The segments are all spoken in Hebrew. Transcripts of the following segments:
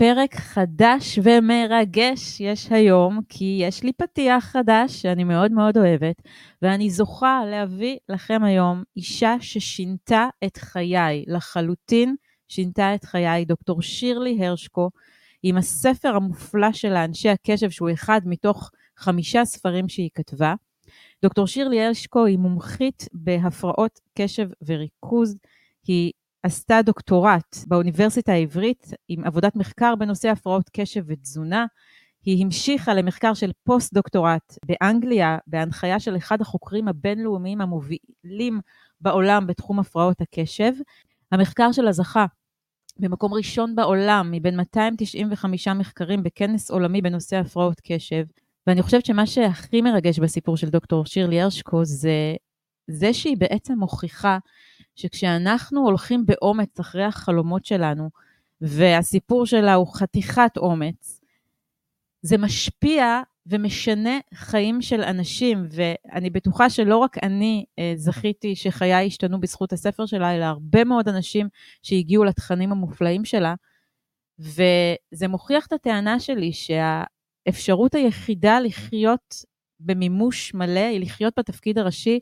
פרק חדש ומרגש יש היום, כי יש לי פתיח חדש שאני מאוד מאוד אוהבת, ואני זוכה להביא לכם היום אישה ששינתה את חיי, לחלוטין שינתה את חיי, דוקטור שירלי הרשקו, עם הספר המופלא שלה, אנשי הקשב, שהוא אחד מתוך חמישה ספרים שהיא כתבה. דוקטור שירלי הרשקו היא מומחית בהפרעות קשב וריכוז. היא עשתה דוקטורט באוניברסיטה העברית עם עבודת מחקר בנושא הפרעות קשב ותזונה. היא המשיכה למחקר של פוסט-דוקטורט באנגליה, בהנחיה של אחד החוקרים הבינלאומיים המובילים בעולם בתחום הפרעות הקשב. המחקר שלה זכה במקום ראשון בעולם מבין 295 מחקרים בכנס עולמי בנושא הפרעות קשב. ואני חושבת שמה שהכי מרגש בסיפור של דוקטור שירלי הרשקו זה זה שהיא בעצם מוכיחה שכשאנחנו הולכים באומץ אחרי החלומות שלנו, והסיפור שלה הוא חתיכת אומץ, זה משפיע ומשנה חיים של אנשים, ואני בטוחה שלא רק אני אה, זכיתי שחיי השתנו בזכות הספר שלה, אלא הרבה מאוד אנשים שהגיעו לתכנים המופלאים שלה, וזה מוכיח את הטענה שלי שהאפשרות היחידה לחיות במימוש מלא היא לחיות בתפקיד הראשי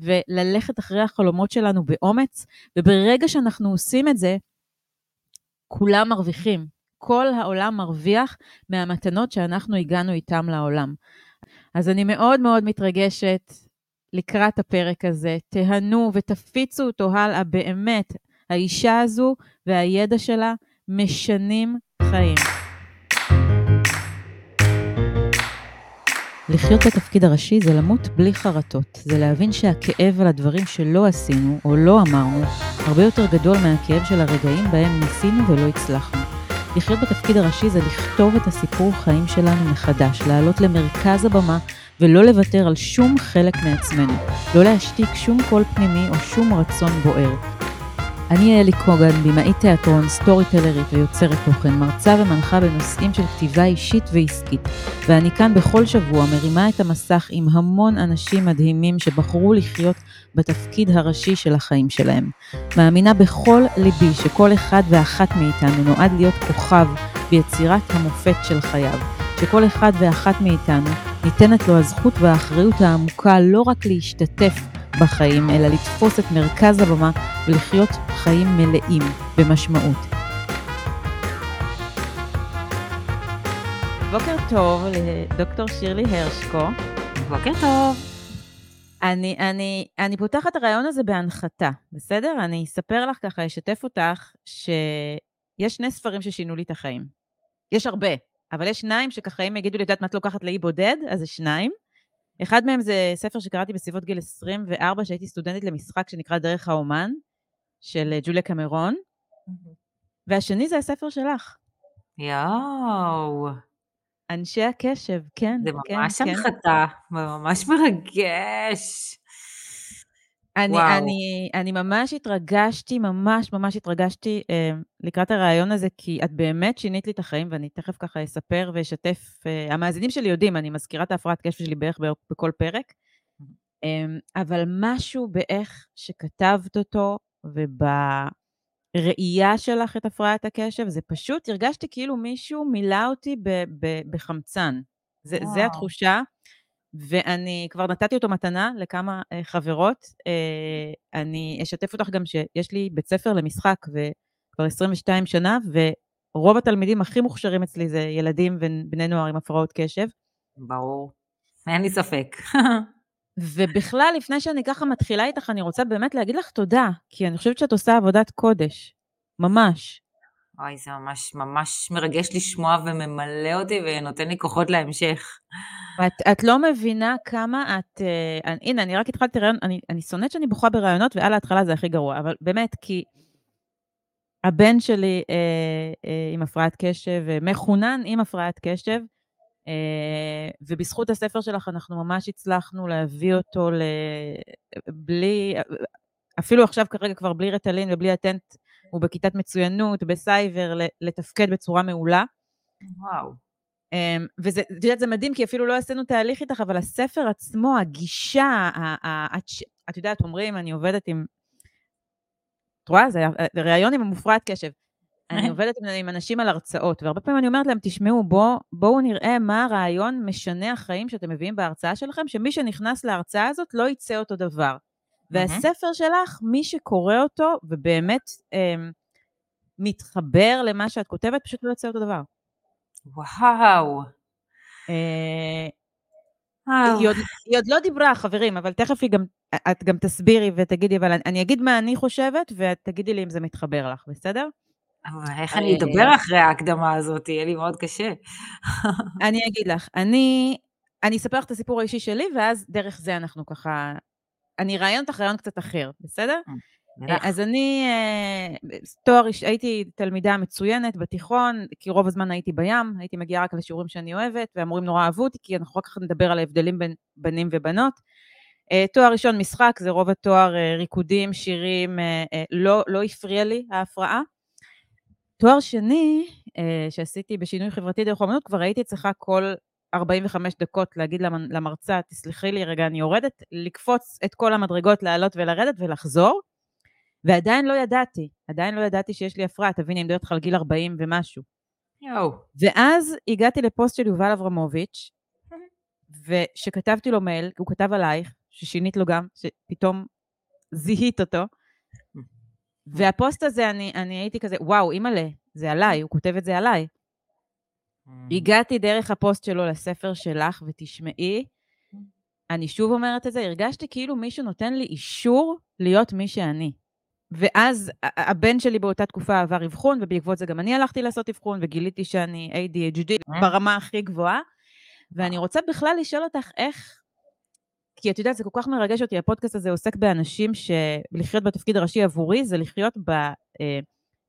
וללכת אחרי החלומות שלנו באומץ, וברגע שאנחנו עושים את זה, כולם מרוויחים. כל העולם מרוויח מהמתנות שאנחנו הגענו איתם לעולם. אז אני מאוד מאוד מתרגשת לקראת הפרק הזה. תהנו ותפיצו אותו הלאה, באמת. האישה הזו והידע שלה משנים חיים. לחיות בתפקיד הראשי זה למות בלי חרטות. זה להבין שהכאב על הדברים שלא עשינו או לא אמרנו, הרבה יותר גדול מהכאב של הרגעים בהם ניסינו ולא הצלחנו. לחיות בתפקיד הראשי זה לכתוב את הסיפור חיים שלנו מחדש, לעלות למרכז הבמה ולא לוותר על שום חלק מעצמנו. לא להשתיק שום קול פנימי או שום רצון בוער. אני אלי קוגן, במאית תיאטרון, סטוריטלרית ויוצרת תוכן, מרצה ומנחה בנושאים של כתיבה אישית ועסקית, ואני כאן בכל שבוע מרימה את המסך עם המון אנשים מדהימים שבחרו לחיות בתפקיד הראשי של החיים שלהם. מאמינה בכל ליבי שכל אחד ואחת מאיתנו נועד להיות כוכב ביצירת המופת של חייו, שכל אחד ואחת מאיתנו ניתנת לו הזכות והאחריות העמוקה לא רק להשתתף בחיים, אלא לתפוס את מרכז הבמה ולחיות חיים מלאים במשמעות. בוקר טוב לדוקטור שירלי הרשקו. בוקר טוב. אני, אני, אני פותחת את הרעיון הזה בהנחתה, בסדר? אני אספר לך ככה, אשתף אותך, שיש שני ספרים ששינו לי את החיים. יש הרבה, אבל יש שניים שככה, אם יגידו לי, את יודעת מה את לוקחת לאי בודד, אז זה שניים. אחד מהם זה ספר שקראתי בסביבות גיל 24, שהייתי סטודנטית למשחק שנקרא דרך האומן, של אה, ג'וליה קמרון, והשני זה הספר שלך. יואו. אנשי הקשב, כן, זה כן, ממש כן. הנחתה, ממש מרגש. אני, וואו. אני, אני ממש התרגשתי, ממש ממש התרגשתי אה, לקראת הרעיון הזה, כי את באמת שינית לי את החיים, ואני תכף ככה אספר ואשתף. אה, המאזינים שלי יודעים, אני מזכירה את ההפרעת קשב שלי בערך בכל פרק, אה, אבל משהו באיך שכתבת אותו ובראייה שלך את הפרעת הקשב, זה פשוט, הרגשתי כאילו מישהו מילא אותי ב- ב- בחמצן. זה, זה. התחושה. ואני כבר נתתי אותו מתנה לכמה אה, חברות. אה, אני אשתף אותך גם שיש לי בית ספר למשחק וכבר 22 שנה, ורוב התלמידים הכי מוכשרים אצלי זה ילדים ובני נוער עם הפרעות קשב. ברור. אין לי ספק. ובכלל, לפני שאני ככה מתחילה איתך, אני רוצה באמת להגיד לך תודה, כי אני חושבת שאת עושה עבודת קודש. ממש. אוי, זה ממש ממש מרגש לשמוע וממלא אותי ונותן לי כוחות להמשך. את, את לא מבינה כמה את... אה, אני, הנה, אני רק התחלתי רעיון, אני, אני שונאת שאני בוכה ברעיונות, ועל ההתחלה זה הכי גרוע, אבל באמת, כי הבן שלי אה, אה, עם הפרעת קשב, אה, מחונן עם הפרעת קשב, אה, ובזכות הספר שלך אנחנו ממש הצלחנו להביא אותו ל... בלי... אפילו עכשיו כרגע כבר בלי רטלין ובלי אטנט, הוא בכיתת מצוינות, בסייבר, לתפקד בצורה מעולה. וואו. Um, וזה, את יודעת, זה מדהים, כי אפילו לא עשינו תהליך איתך, אבל הספר עצמו, הגישה, את, יודעת, אומרים, אני עובדת עם... את רואה? זה ראיון עם המופרעת קשב. אני עובדת עם אנשים על הרצאות, והרבה פעמים אני אומרת להם, תשמעו, בוא, בואו נראה מה הרעיון משנה החיים שאתם מביאים בהרצאה שלכם, שמי שנכנס להרצאה הזאת לא יצא אותו דבר. והספר שלך, מי שקורא אותו ובאמת אה, מתחבר למה שאת כותבת, פשוט לא יוצא אותו דבר. וואו. אה, היא עוד, היא עוד לא דיברה, חברים, אבל תכף היא גם, את גם תסבירי ותגידי, אבל אני, אני אגיד מה אני חושבת, ואת תגידי לי אם זה מתחבר לך, בסדר? איך אני אדבר אחרי ההקדמה הזאת? יהיה לי מאוד קשה. אני אגיד לך, אני, אני אספר לך את הסיפור האישי שלי, ואז דרך זה אנחנו ככה... אני אראיין אותך רעיון קצת אחר, בסדר? אה, אז אני, אה, תואר, הייתי תלמידה מצוינת בתיכון, כי רוב הזמן הייתי בים, הייתי מגיעה רק לשיעורים שאני אוהבת, והמורים נורא אהבו אותי, כי אנחנו רק כך נדבר על ההבדלים בין בנים ובנות. אה, תואר ראשון משחק, זה רוב התואר ריקודים, שירים, לא, לא הפריע לי ההפרעה. תואר שני, שעשיתי בשינוי חברתי דרך אומנות, כבר הייתי צריכה כל 45 דקות להגיד למרצה, תסלחי לי רגע, אני יורדת, לקפוץ את כל המדרגות, לעלות ולרדת ולחזור. ועדיין לא ידעתי, עדיין לא ידעתי שיש לי הפרעה, תביני, אני מדברת לך על גיל 40 ומשהו. יואו. ואז הגעתי לפוסט של יובל אברמוביץ', ושכתבתי לו מייל, הוא כתב עלייך, ששינית לו גם, שפתאום זיהית אותו. והפוסט הזה, אני, אני הייתי כזה, וואו, אימא'לה, זה עליי, הוא כותב את זה עליי. הגעתי דרך הפוסט שלו לספר שלך, ותשמעי, אני שוב אומרת את זה, הרגשתי כאילו מישהו נותן לי אישור להיות מי שאני. ואז הבן שלי באותה תקופה עבר אבחון, ובעקבות זה גם אני הלכתי לעשות אבחון, וגיליתי שאני ADHD אה? ברמה הכי גבוהה. ואני רוצה בכלל לשאול אותך איך, כי את יודעת, זה כל כך מרגש אותי, הפודקאסט הזה עוסק באנשים שלחיות בתפקיד הראשי עבורי, זה לחיות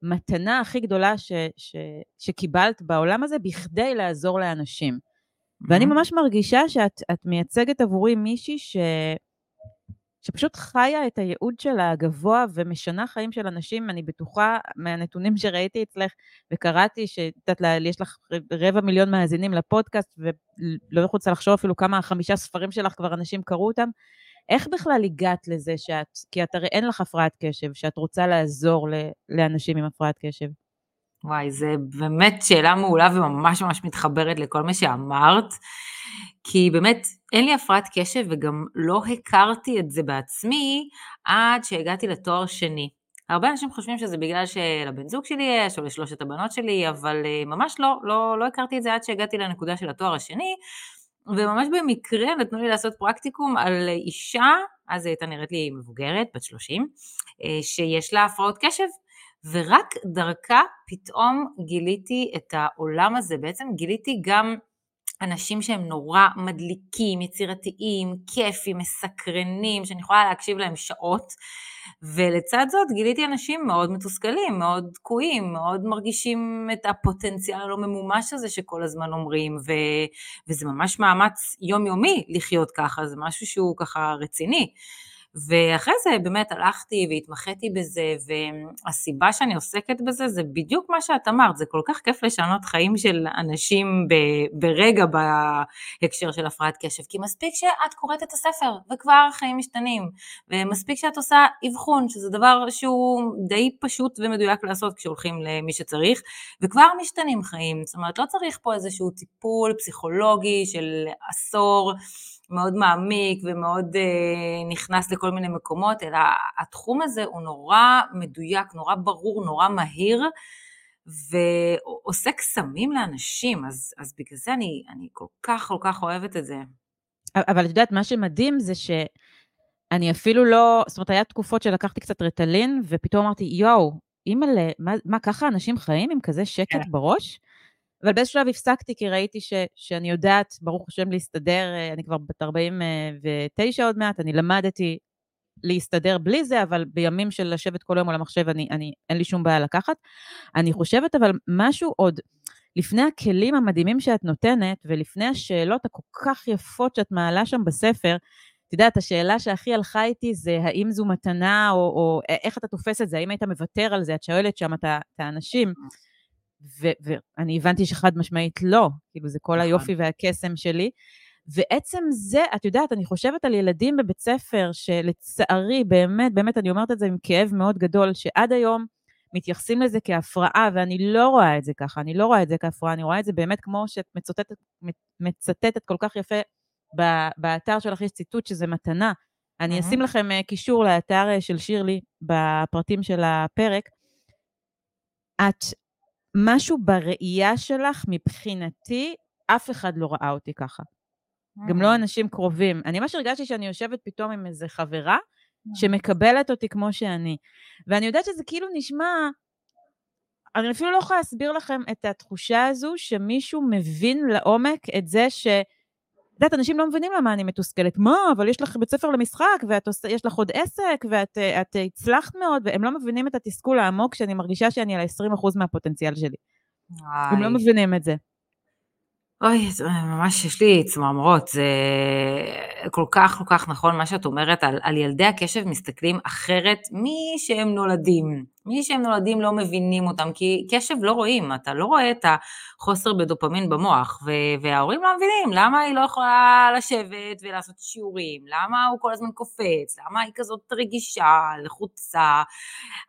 במתנה הכי גדולה ש, ש, שקיבלת בעולם הזה, בכדי לעזור לאנשים. ואני ממש מרגישה שאת מייצגת עבורי מישהי ש... שפשוט חיה את הייעוד שלה הגבוה ומשנה חיים של אנשים, אני בטוחה מהנתונים שראיתי אצלך וקראתי, שאת יודעת, יש לך רבע מיליון מאזינים לפודקאסט, ולא רוצה לחשוב אפילו כמה חמישה ספרים שלך כבר אנשים קראו אותם. איך בכלל הגעת לזה שאת, כי את הרי אין לך הפרעת קשב, שאת רוצה לעזור לאנשים עם הפרעת קשב? וואי, זו באמת שאלה מעולה וממש ממש מתחברת לכל מה שאמרת. כי באמת אין לי הפרעת קשב וגם לא הכרתי את זה בעצמי עד שהגעתי לתואר שני. הרבה אנשים חושבים שזה בגלל שלבן זוג שלי יש, או לשלושת הבנות שלי, אבל אה, ממש לא, לא, לא הכרתי את זה עד שהגעתי לנקודה של התואר השני, וממש במקרה נתנו לי לעשות פרקטיקום על אישה, אז הייתה נראית לי מבוגרת, בת 30, אה, שיש לה הפרעות קשב, ורק דרכה פתאום גיליתי את העולם הזה, בעצם גיליתי גם אנשים שהם נורא מדליקים, יצירתיים, כיפים, מסקרנים, שאני יכולה להקשיב להם שעות, ולצד זאת גיליתי אנשים מאוד מתוסכלים, מאוד תקועים, מאוד מרגישים את הפוטנציאל הלא ממומש הזה שכל הזמן אומרים, ו... וזה ממש מאמץ יומיומי לחיות ככה, זה משהו שהוא ככה רציני. ואחרי זה באמת הלכתי והתמחיתי בזה, והסיבה שאני עוסקת בזה זה בדיוק מה שאת אמרת, זה כל כך כיף לשנות חיים של אנשים ברגע בהקשר של הפרעת קשב, כי מספיק שאת קוראת את הספר וכבר החיים משתנים, ומספיק שאת עושה אבחון, שזה דבר שהוא די פשוט ומדויק לעשות כשהולכים למי שצריך, וכבר משתנים חיים, זאת אומרת לא צריך פה איזשהו טיפול פסיכולוגי של עשור, מאוד מעמיק ומאוד אה, נכנס לכל מיני מקומות, אלא התחום הזה הוא נורא מדויק, נורא ברור, נורא מהיר, ועושה קסמים לאנשים, אז, אז בגלל זה אני, אני כל כך כל כך אוהבת את זה. אבל את יודעת, מה שמדהים זה שאני אפילו לא, זאת אומרת, היה תקופות שלקחתי קצת רטלין, ופתאום אמרתי, יואו, אימא'לה, מה, מה, ככה אנשים חיים עם כזה שקט כן. בראש? אבל באיזשהו שלב הפסקתי כי ראיתי ש, שאני יודעת, ברוך השם, להסתדר, אה, אני כבר בת 49 עוד מעט, אני למדתי להסתדר בלי זה, אבל בימים של לשבת כל היום על המחשב, אני, אני, אין לי שום בעיה לקחת. אני חושבת אבל משהו עוד, לפני הכלים המדהימים שאת נותנת, ולפני השאלות הכל כך יפות שאת מעלה שם בספר, את יודעת, השאלה שהכי הלכה איתי זה האם זו מתנה, או, או איך אתה תופס את זה, האם היית מוותר על זה, את שואלת שם את האנשים. ואני הבנתי שחד משמעית לא, כאילו זה כל נכון. היופי והקסם שלי. ועצם זה, את יודעת, אני חושבת על ילדים בבית ספר, שלצערי, באמת, באמת, אני אומרת את זה עם כאב מאוד גדול, שעד היום מתייחסים לזה כהפרעה, ואני לא רואה את זה ככה, אני לא רואה את זה כהפרעה, אני רואה את זה באמת כמו שאת מצטטת, מצטטת כל כך יפה באתר שלך יש ציטוט שזה מתנה. אני Mm-hmm. אשים לכם אה, קישור לאתר אה, של שירלי בפרטים של הפרק. את, משהו בראייה שלך, מבחינתי, אף אחד לא ראה אותי ככה. גם לא אנשים קרובים. אני ממש הרגשתי שאני יושבת פתאום עם איזה חברה שמקבלת אותי כמו שאני. ואני יודעת שזה כאילו נשמע... אני אפילו לא יכולה להסביר לכם את התחושה הזו שמישהו מבין לעומק את זה ש... את יודעת, אנשים לא מבינים למה אני מתוסכלת. מה, אבל יש לך בית ספר למשחק, ויש לך עוד עסק, ואת את הצלחת מאוד, והם לא מבינים את התסכול העמוק שאני מרגישה שאני על 20% מהפוטנציאל שלי. וואי. הם לא מבינים את זה. אוי, זה ממש יש לי צמרמורות, זה כל כך כל כך נכון מה שאת אומרת, על, על ילדי הקשב מסתכלים אחרת משהם נולדים. מי שהם נולדים לא מבינים אותם, כי קשב לא רואים, אתה לא רואה את החוסר בדופמין במוח, ו- וההורים לא מבינים למה היא לא יכולה לשבת ולעשות שיעורים, למה הוא כל הזמן קופץ, למה היא כזאת רגישה, לחוצה,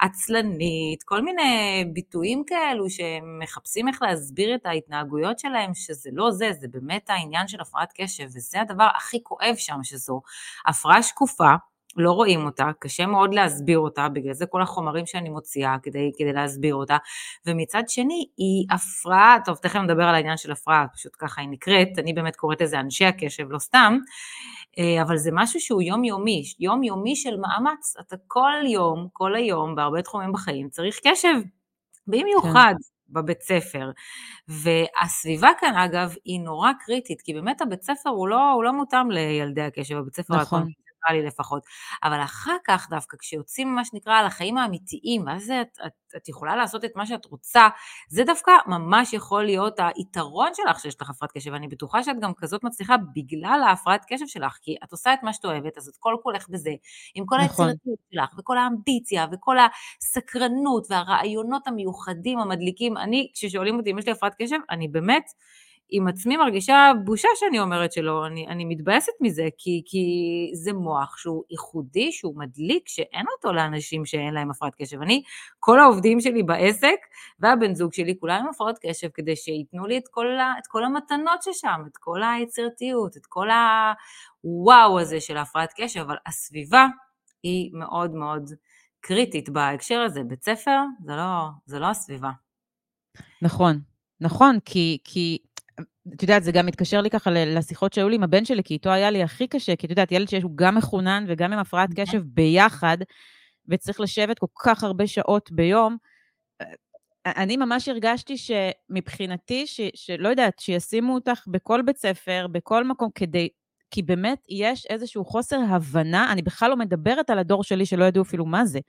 עצלנית, כל מיני ביטויים כאלו שמחפשים איך להסביר את ההתנהגויות שלהם, שזה לא זה, זה באמת העניין של הפרעת קשב, וזה הדבר הכי כואב שם, שזו הפרעה שקופה, לא רואים אותה, קשה מאוד להסביר אותה, בגלל זה כל החומרים שאני מוציאה כדי, כדי להסביר אותה, ומצד שני היא הפרעה, טוב תכף נדבר על העניין של הפרעה, פשוט ככה היא נקראת, אני באמת קוראת לזה אנשי הקשב, לא סתם, אה, אבל זה משהו שהוא יומיומי, יומיומי של מאמץ, אתה כל יום, כל היום, בהרבה תחומים בחיים, צריך קשב, במיוחד כן. בבית ספר. והסביבה כאן אגב היא נורא קריטית, כי באמת הבית ספר הוא לא, הוא לא מותאם לילדי הקשב, הבית ספר נכון. נראה לי לפחות. אבל אחר כך דווקא, כשיוצאים מה שנקרא על החיים האמיתיים, ואז את, את, את יכולה לעשות את מה שאת רוצה, זה דווקא ממש יכול להיות היתרון שלך שיש לך הפרעת קשב, ואני בטוחה שאת גם כזאת מצליחה בגלל ההפרעת קשב שלך, כי את עושה את מה שאת אוהבת, אז את כל כולך בזה, עם כל נכון. היצירתיות שלך, וכל האמביציה, וכל הסקרנות, והרעיונות המיוחדים, המדליקים. אני, כששואלים אותי אם יש לי הפרעת קשב, אני באמת... עם עצמי מרגישה בושה שאני אומרת שלא, אני, אני מתבאסת מזה, כי, כי זה מוח שהוא ייחודי, שהוא מדליק, שאין אותו לאנשים שאין להם הפרעת קשב. אני, כל העובדים שלי בעסק והבן זוג שלי, כולם עם הפרעות קשב, כדי שייתנו לי את כל, את כל המתנות ששם, את כל היצירתיות, את כל הוואו הזה של הפרעת קשב, אבל הסביבה היא מאוד מאוד קריטית בהקשר הזה. בית ספר זה לא, זה לא הסביבה. נכון, נכון, כי, כי את יודעת, זה גם מתקשר לי ככה לשיחות שהיו לי עם הבן שלי, כי איתו היה לי הכי קשה, כי את יודעת, ילד שיש הוא גם מחונן וגם עם הפרעת אוקיי. קשב ביחד, וצריך לשבת כל כך הרבה שעות ביום. אני ממש הרגשתי שמבחינתי, ש, שלא יודעת, שישימו אותך בכל בית ספר, בכל מקום, כדי, כי באמת יש איזשהו חוסר הבנה, אני בכלל לא מדברת על הדור שלי שלא ידעו אפילו מה זה.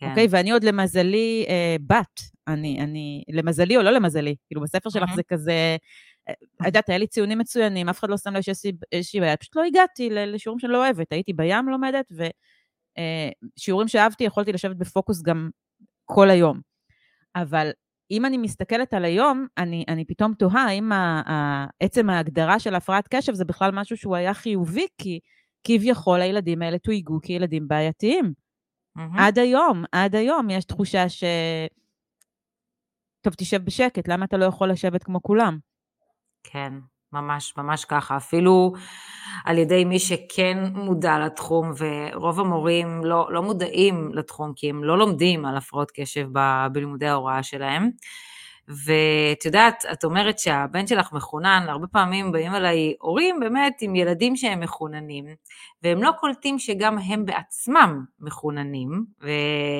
כן. אוקיי? ואני עוד למזלי אה, בת, אני, אני, למזלי או לא למזלי, כאילו בספר שלך זה כזה, את יודעת, היה לי ציונים מצוינים, אף אחד לא שם לב שיש איזושהי בעיה, פשוט לא הגעתי לשיעורים שאני לא אוהבת, הייתי בים לומדת, ושיעורים אה, שאהבתי, יכולתי לשבת בפוקוס גם כל היום. אבל אם אני מסתכלת על היום, אני, אני פתאום תוהה האם עצם ההגדרה של הפרעת קשב זה בכלל משהו שהוא היה חיובי, כי כביכול הילדים האלה תויגו כילדים בעייתיים. Mm-hmm. עד היום, עד היום יש תחושה ש... טוב, תשב בשקט, למה אתה לא יכול לשבת כמו כולם? כן, ממש, ממש ככה. אפילו על ידי מי שכן מודע לתחום, ורוב המורים לא, לא מודעים לתחום, כי הם לא לומדים על הפרעות קשב ב, בלימודי ההוראה שלהם. ואת יודעת, את אומרת שהבן שלך מחונן, הרבה פעמים באים אליי הורים באמת עם ילדים שהם מחוננים, והם לא קולטים שגם הם בעצמם מחוננים, ו...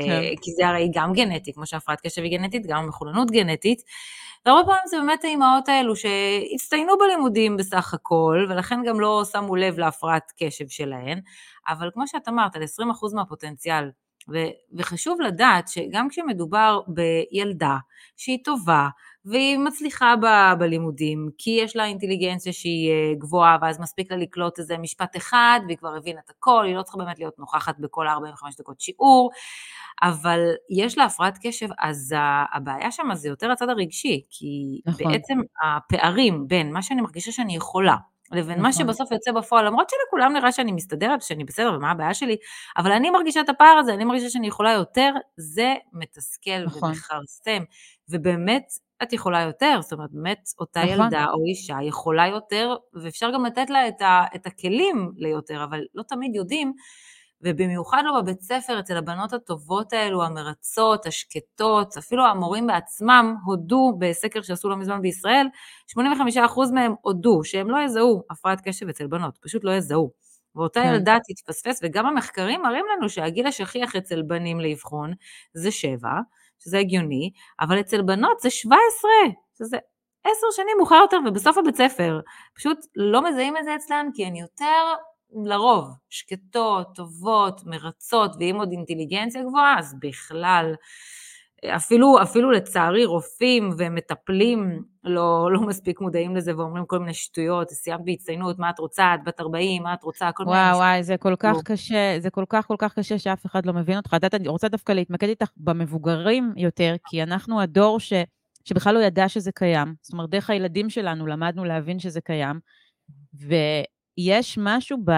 כן. כי זה הרי גם גנטי, כמו שהפרעת קשב היא גנטית, גם מחוננות גנטית, והרבה פעמים זה באמת האימהות האלו שהצטיינו בלימודים בסך הכל, ולכן גם לא שמו לב להפרעת קשב שלהן, אבל כמו שאת אמרת, על 20% מהפוטנציאל, ו- וחשוב לדעת שגם כשמדובר בילדה שהיא טובה, והיא מצליחה ב- בלימודים, כי יש לה אינטליגנציה שהיא אה, גבוהה, ואז מספיק לה לקלוט איזה משפט אחד, והיא כבר הבינה את הכל, היא לא צריכה באמת להיות נוכחת בכל 45 דקות שיעור, אבל יש לה הפרעת קשב, אז הבעיה שם זה יותר הצד הרגשי, כי נכון. בעצם הפערים בין מה שאני מרגישה שאני יכולה, לבין נכון. מה שבסוף יוצא בפועל, למרות שלכולם נראה שאני מסתדרת, שאני בסדר, ומה הבעיה שלי, אבל אני מרגישה את הפער הזה, אני מרגישה שאני יכולה יותר, זה מתסכל נכון. ומכרסם, ובאמת את יכולה יותר, זאת אומרת, באמת אותה נכון. ילדה או אישה יכולה יותר, ואפשר גם לתת לה את, ה, את הכלים ליותר, אבל לא תמיד יודעים. ובמיוחד לא בבית ספר, אצל הבנות הטובות האלו, המרצות, השקטות, אפילו המורים בעצמם הודו בסקר שעשו לא מזמן בישראל, 85% מהם הודו שהם לא יזהו הפרעת קשב אצל בנות, פשוט לא יזהו. ואותה כן. ילדה תתפספס, וגם המחקרים מראים לנו שהגיל השכיח אצל בנים לאבחון זה 7, שזה הגיוני, אבל אצל בנות זה 17, שזה עשר שנים מאוחר יותר ובסוף הבית ספר. פשוט לא מזהים את זה אצלן כי הן יותר לרוב, שקטות, טובות, מרצות, ואם עוד אינטליגנציה גבוהה, אז בכלל, אפילו, אפילו לצערי רופאים ומטפלים לא, לא מספיק מודעים לזה ואומרים כל מיני שטויות, סיימת בהצטיינות, מה את רוצה, את בת 40, מה את רוצה, כל וואו, מיני... וואו, וואי, זה כל כך לא. קשה, זה כל כך כל כך קשה שאף אחד לא מבין אותך. את יודעת, אני רוצה דווקא להתמקד איתך במבוגרים יותר, כי אנחנו הדור ש, שבכלל לא ידע שזה קיים. זאת אומרת, דרך הילדים שלנו למדנו להבין שזה קיים, ויש משהו ב...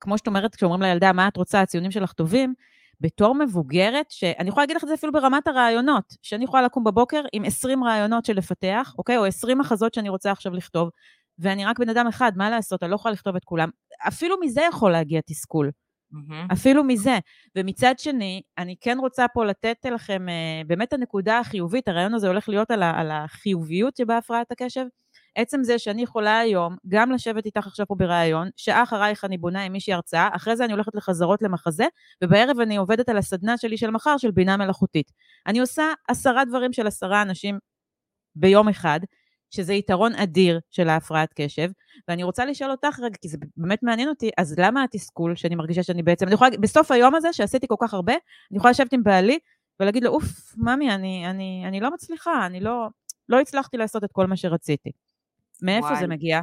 כמו שאת אומרת, כשאומרים לילדה, מה את רוצה, הציונים שלך טובים, בתור מבוגרת, שאני יכולה להגיד לך את זה אפילו ברמת הרעיונות, שאני יכולה לקום בבוקר עם 20 רעיונות של לפתח, אוקיי? או 20 מחזות שאני רוצה עכשיו לכתוב, ואני רק בן אדם אחד, מה לעשות, אני לא יכולה לכתוב את כולם. אפילו מזה יכול להגיע תסכול. מהמם. אפילו מזה. ומצד שני, אני כן רוצה פה לתת לכם אה, באמת הנקודה החיובית, הרעיון הזה הולך להיות על, ה, על החיוביות שבהפרעת הקשב. עצם זה שאני יכולה היום גם לשבת איתך עכשיו פה בריאיון, שעה אחרייך אני בונה עם מישהי הרצאה, אחרי זה אני הולכת לחזרות למחזה, ובערב אני עובדת על הסדנה שלי של מחר של בינה מלאכותית. אני עושה עשרה דברים של עשרה אנשים ביום אחד, שזה יתרון אדיר של ההפרעת קשב, ואני רוצה לשאול אותך רגע, כי זה באמת מעניין אותי, אז למה התסכול שאני מרגישה שאני בעצם, אני יכולה, בסוף היום הזה שעשיתי כל כך הרבה, אני יכולה לשבת עם בעלי ולהגיד לו, אוף, ממי, אני, אני, אני לא מצליחה, אני לא, לא הצלחתי לעשות את כל מה שרציתי. מאיפה וואי. זה מגיע?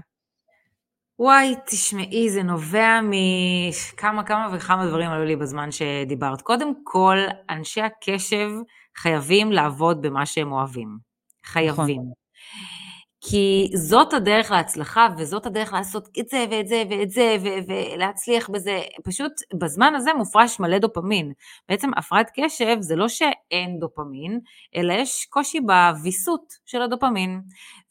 וואי, תשמעי, זה נובע מכמה כמה וכמה דברים עלו לי בזמן שדיברת. קודם כל, אנשי הקשב חייבים לעבוד במה שהם אוהבים. חייבים. כי זאת הדרך להצלחה, וזאת הדרך לעשות את זה ואת זה ואת זה, ולהצליח בזה. פשוט בזמן הזה מופרש מלא דופמין. בעצם הפרעת קשב זה לא שאין דופמין, אלא יש קושי בוויסות של הדופמין.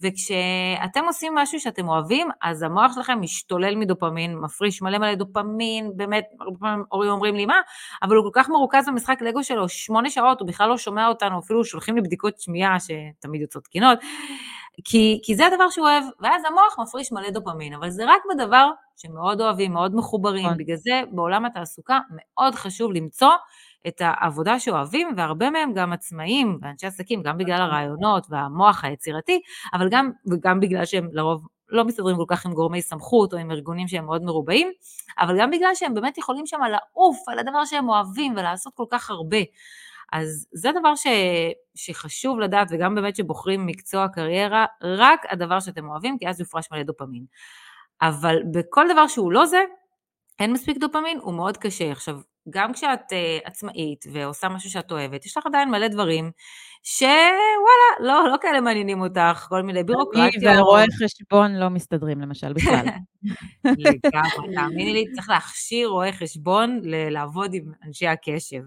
וכשאתם עושים משהו שאתם אוהבים, אז המוח שלכם משתולל מדופמין, מפריש מלא מלא דופמין, באמת, הרבה פעמים הורים אומרים לי, מה? אבל הוא כל כך מרוכז במשחק לגו שלו, שמונה שעות, הוא בכלל לא שומע אותנו, אפילו שולחים לי בדיקות שמיעה, שתמיד יוצאות תקינות. כי, כי זה הדבר שהוא אוהב, ואז המוח מפריש מלא דופמין, אבל זה רק בדבר שמאוד אוהבים, מאוד מחוברים. נכון. בגלל זה בעולם התעסוקה מאוד חשוב למצוא את העבודה שאוהבים, והרבה מהם גם עצמאים ואנשי עסקים, גם בגלל הרעיונות והמוח היצירתי, אבל גם, וגם בגלל שהם לרוב לא מסתדרים כל כך עם גורמי סמכות או עם ארגונים שהם מאוד מרובעים, אבל גם בגלל שהם באמת יכולים שם לעוף על הדבר שהם אוהבים ולעשות כל כך הרבה. אז זה דבר ש, שחשוב לדעת, וגם באמת שבוחרים מקצוע קריירה, רק הדבר שאתם אוהבים, כי אז יופרש מלא דופמין. אבל בכל דבר שהוא לא זה, אין מספיק דופמין, הוא מאוד קשה. עכשיו, גם כשאת uh, עצמאית ועושה משהו שאת אוהבת, יש לך עדיין מלא דברים שוואלה, לא, לא כאלה מעניינים אותך, כל מיני בירוקרטיות. אני והרואי חשבון לא מסתדרים למשל בכלל. לגמרי, תאמיני לי, צריך להכשיר רואה חשבון לעבוד עם אנשי הקשב.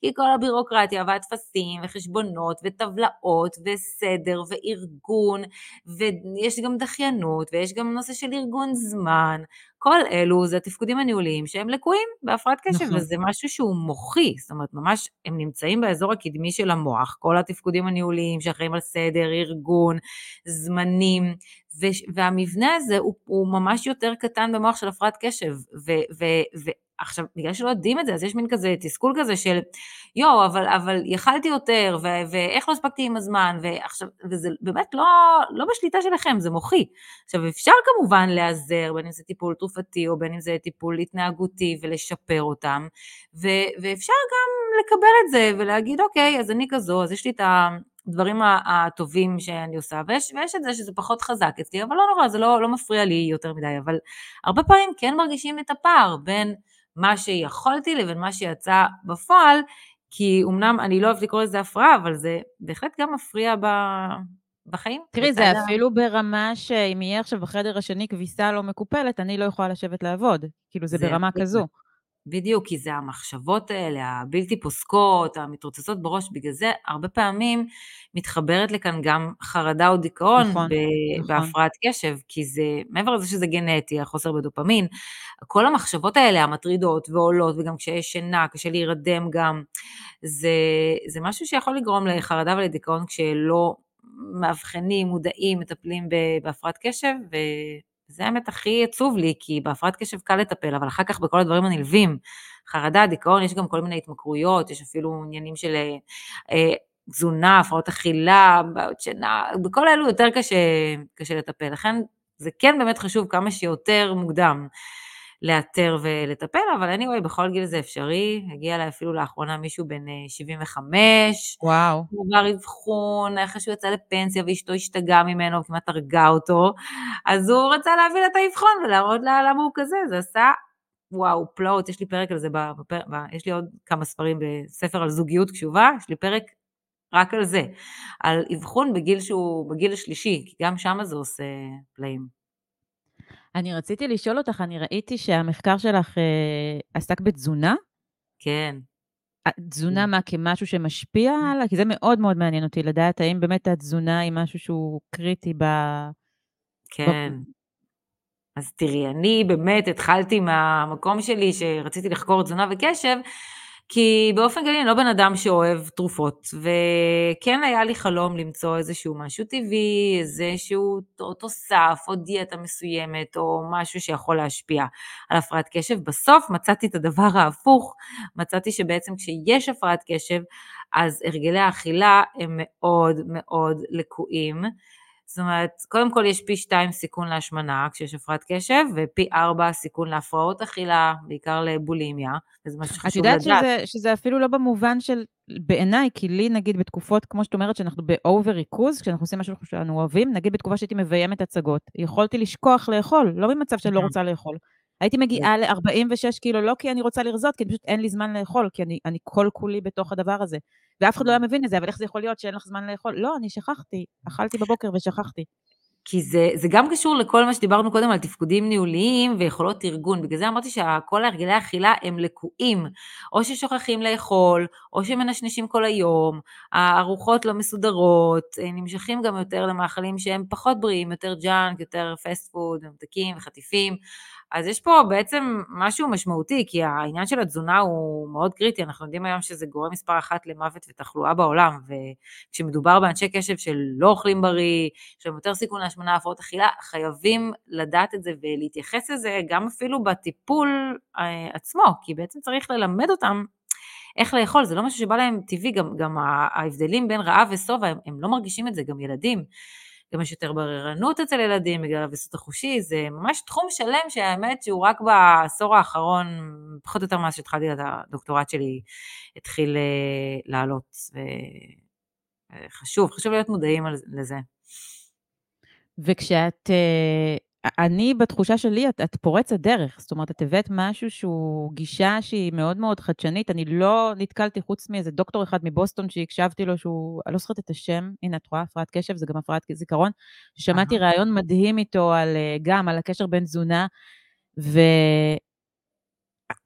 כי כל הבירוקרטיה והטפסים וחשבונות וטבלאות וסדר וארגון, ויש גם דחיינות ויש גם נושא של ארגון זמן. כל אלו זה התפקודים הניהוליים שהם לקויים בהפרעת קשב, נכון. וזה משהו שהוא מוחי, זאת אומרת, ממש הם נמצאים באזור הקדמי של המוח, כל התפקודים הניהוליים שאחראים על סדר, ארגון, זמנים, ו- והמבנה הזה הוא, הוא ממש יותר קטן במוח של הפרעת קשב, ו- ו- ועכשיו, בגלל שלא יודעים את זה, אז יש מין כזה תסכול כזה של, יואו, אבל, אבל יכלתי יותר, ו- ואיך לא הספקתי עם הזמן, ועכשיו, וזה באמת לא, לא בשליטה שלכם, זה מוחי. עכשיו, אפשר כמובן להיעזר, בין אם זה טיפול תרופתי, או בין אם זה טיפול התנהגותי, ולשפר אותם, ו- ואפשר גם לקבל את זה, ולהגיד, אוקיי, אז אני כזו, אז יש לי את. הדברים הטובים שאני עושה, ויש, ויש את זה שזה פחות חזק אצלי, אבל לא נורא, זה לא, לא מפריע לי יותר מדי, אבל הרבה פעמים כן מרגישים את הפער בין מה שיכולתי לבין מה שיצא בפועל, כי אמנם אני לא אוהבת לקרוא לזה הפרעה, אבל זה בהחלט גם מפריע ב, בחיים. תראי, זה אפילו ברמה שאם יהיה עכשיו בחדר השני כביסה לא מקופלת, אני לא יכולה לשבת לעבוד. כאילו, זה, זה ברמה כזו. בדיוק, כי זה המחשבות האלה, הבלתי פוסקות, המתרוצצות בראש, בגלל זה הרבה פעמים מתחברת לכאן גם חרדה או דיכאון נכון, ב- נכון. בהפרעת קשב, כי זה, מעבר לזה שזה גנטי, החוסר בדופמין, כל המחשבות האלה המטרידות ועולות, וגם כשיש שינה, קשה להירדם גם, זה, זה משהו שיכול לגרום לחרדה ולדיכאון כשלא מאבחנים, מודעים, מטפלים בהפרעת קשב, ו... זה האמת הכי עצוב לי, כי בהפרעת קשב קל לטפל, אבל אחר כך בכל הדברים הנלווים, חרדה, דיכאון, יש גם כל מיני התמכרויות, יש אפילו עניינים של אה, תזונה, הפרעות אכילה, בעיות שינה, בכל אלו יותר קשה, קשה לטפל. לכן זה כן באמת חשוב כמה שיותר מוקדם לאתר ולטפל, אבל anyway, בכל גיל זה אפשרי. הגיע אליי אפילו לאחרונה מישהו בן 75. אה, וואו. הוא עבר אבחון, אחרי שהוא יצא לפנסיה ואשתו השתגעה ממנו, כמעט הרגה אותו, אז הוא רצה להביא לה את האבחון ולהראות לה למה הוא כזה, זה עשה וואו, פלאות, יש לי פרק על זה, בפר... יש לי עוד כמה ספרים בספר על זוגיות קשובה, יש לי פרק רק על זה, על אבחון בגיל שהוא, בגיל השלישי, כי גם שם זה עושה פלאים. אני רציתי לשאול אותך, אני ראיתי שהמחקר שלך אה, עסק בתזונה? כן. תזונה כן. מה, כמשהו שמשפיע עליו? כי זה מאוד מאוד מעניין אותי לדעת האם באמת התזונה היא משהו שהוא קריטי ב... כן. ב... אז תראי, אני באמת התחלתי מהמקום שלי שרציתי לחקור תזונה וקשב, כי באופן כללי אני לא בן אדם שאוהב תרופות, וכן היה לי חלום למצוא איזשהו משהו טבעי, איזשהו תוסף או דיאטה מסוימת, או משהו שיכול להשפיע על הפרעת קשב. בסוף מצאתי את הדבר ההפוך, מצאתי שבעצם כשיש הפרעת קשב, אז הרגלי האכילה הם מאוד מאוד לקויים. זאת אומרת, קודם כל יש פי שתיים סיכון להשמנה כשיש הפרעת קשב, ופי ארבע סיכון להפרעות אכילה, בעיקר לבולימיה, וזה משהו שחשוב לדעת. את יודעת שזה, שזה אפילו לא במובן של, בעיניי, כי לי נגיד בתקופות, כמו שאת אומרת, שאנחנו באובר ריכוז, כשאנחנו עושים משהו שאנחנו אוהבים, נגיד בתקופה שהייתי מביימת הצגות, יכולתי לשכוח לאכול, לא במצב שאני לא רוצה לאכול. הייתי מגיעה ל-46 קילו, לא כי אני רוצה לרזות, כי פשוט אין לי זמן לאכול, כי אני, אני כל כולי בתוך הדבר הזה. ואף אחד לא היה מבין את זה, אבל איך זה יכול להיות שאין לך זמן לאכול? לא, אני שכחתי, אכלתי בבוקר ושכחתי. כי זה, זה גם קשור לכל מה שדיברנו קודם על תפקודים ניהוליים ויכולות ארגון. בגלל זה אמרתי שכל הרגלי האכילה הם לקויים. או ששוכחים לאכול, או שמנשנשים כל היום, הארוחות לא מסודרות, נמשכים גם יותר למאכלים שהם פחות בריאים, יותר ג'אנק, יותר fast food, ממתקים וחטיפים. אז יש פה בעצם משהו משמעותי, כי העניין של התזונה הוא מאוד קריטי, אנחנו יודעים היום שזה גורם מספר אחת למוות ותחלואה בעולם, וכשמדובר באנשי קשב שלא אוכלים בריא, יש להם יותר סיכון להשמנה, הפרעות אכילה, חייבים לדעת את זה ולהתייחס לזה גם אפילו בטיפול אה, עצמו, כי בעצם צריך ללמד אותם איך לאכול, זה לא משהו שבא להם טבעי, גם, גם ההבדלים בין רעב ושובע, הם, הם לא מרגישים את זה, גם ילדים. גם יש יותר בררנות אצל ילדים בגלל הוויסות החושי, זה ממש תחום שלם שהאמת שהוא רק בעשור האחרון, פחות או יותר מאז שהתחלתי את הדוקטורט שלי, התחיל אה, לעלות. וחשוב, חשוב להיות מודעים לזה. וכשאת אה, אני, בתחושה שלי, את, את פורצת דרך. זאת אומרת, את הבאת משהו שהוא גישה שהיא מאוד מאוד חדשנית. אני לא נתקלתי חוץ מאיזה דוקטור אחד מבוסטון שהקשבתי לו, שהוא, אני לא זוכרת את השם, הנה, את רואה, הפרעת קשב, זה גם הפרעת זיכרון. שמעתי ראיון מדהים איתו על, אה, גם על הקשר בין תזונה,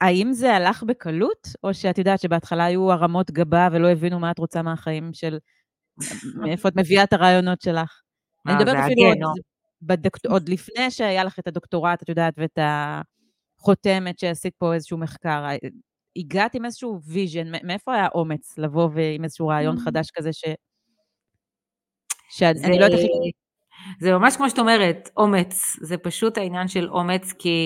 והאם זה הלך בקלות, או שאת יודעת שבהתחלה היו הרמות גבה ולא הבינו מה את רוצה מהחיים של... מאיפה את מביאה את הרעיונות שלך? אני מדברת אפילו עוד, בדוקט... עוד לפני שהיה לך את הדוקטורט, את יודעת, ואת החותמת שעשית פה איזשהו מחקר, הגעת עם איזשהו vision, מאיפה היה אומץ לבוא עם איזשהו רעיון mm. חדש כזה ש... שאני לא יודעת איך... זה ממש כמו שאת אומרת, אומץ, זה פשוט העניין של אומץ, כי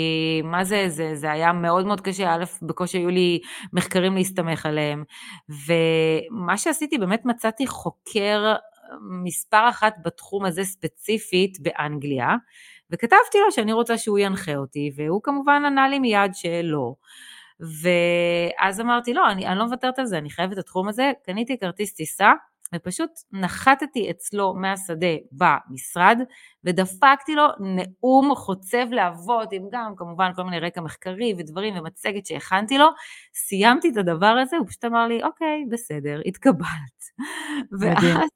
מה זה, זה, זה היה מאוד מאוד קשה, א', בקושי היו לי מחקרים להסתמך עליהם, ומה שעשיתי, באמת מצאתי חוקר מספר אחת בתחום הזה ספציפית באנגליה, וכתבתי לו שאני רוצה שהוא ינחה אותי, והוא כמובן ענה לי מיד שלא. ואז אמרתי, לא, אני, אני לא מוותרת על זה, אני חייבת את התחום הזה, קניתי כרטיס טיסה, ופשוט נחתתי אצלו מהשדה במשרד, ודפקתי לו נאום חוצב להבות, עם גם כמובן כל מיני רקע מחקרי ודברים ומצגת שהכנתי לו, סיימתי את הדבר הזה, הוא פשוט אמר לי, אוקיי, בסדר, התקבלת. ואז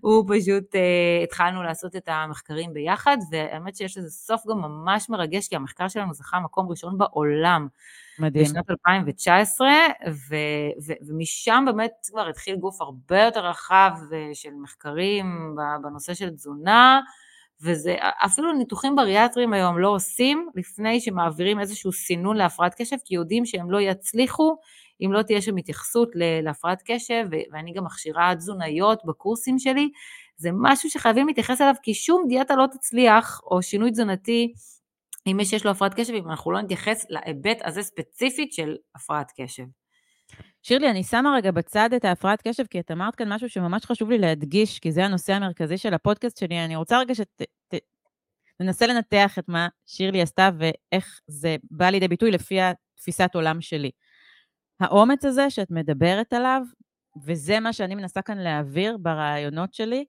הוא פשוט, uh, התחלנו לעשות את המחקרים ביחד, והאמת שיש לזה סוף גם ממש מרגש, כי המחקר שלנו זכה מקום ראשון בעולם. מדהים. בשנת 2019, ו, ו, ומשם באמת כבר התחיל גוף הרבה יותר רחב אה, של מחקרים בנושא של תזונה, וזה, אפילו ניתוחים בריאטריים היום לא עושים לפני שמעבירים איזשהו סינון להפרעת קשב, כי יודעים שהם לא יצליחו אם לא תהיה שם התייחסות להפרעת קשב, ואני גם מכשירה תזונאיות בקורסים שלי, זה משהו שחייבים להתייחס אליו, כי שום דיאטה לא תצליח, או שינוי תזונתי, אם מי שיש לו הפרעת קשב, אם אנחנו לא נתייחס להיבט הזה ספציפית של הפרעת קשב. שירלי, אני שמה רגע בצד את ההפרעת קשב, כי את אמרת כאן משהו שממש חשוב לי להדגיש, כי זה הנושא המרכזי של הפודקאסט שלי. אני רוצה רגע שתנסה לנתח את מה שירלי עשתה ואיך זה בא לידי ביטוי לפי התפיסת עולם שלי. האומץ הזה שאת מדברת עליו, וזה מה שאני מנסה כאן להעביר ברעיונות שלי,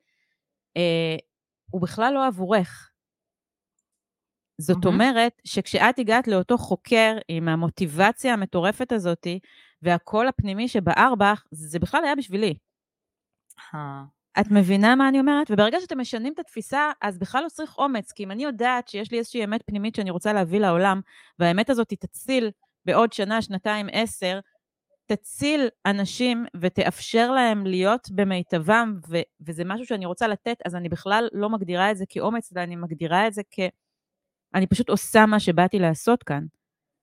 אה, הוא בכלל לא עבורך. זאת mm-hmm. אומרת שכשאת הגעת לאותו חוקר עם המוטיבציה המטורפת הזאת, והקול הפנימי שבער בך, זה בכלל היה בשבילי. Huh. את מבינה מה אני אומרת? וברגע שאתם משנים את התפיסה, אז בכלל לא צריך אומץ, כי אם אני יודעת שיש לי איזושהי אמת פנימית שאני רוצה להביא לעולם, והאמת הזאת תציל בעוד שנה, שנתיים, עשר, תציל אנשים ותאפשר להם להיות במיטבם, ו- וזה משהו שאני רוצה לתת, אז אני בכלל לא מגדירה את זה כאומץ, אלא אני מגדירה את זה כ... אני פשוט עושה מה שבאתי לעשות כאן.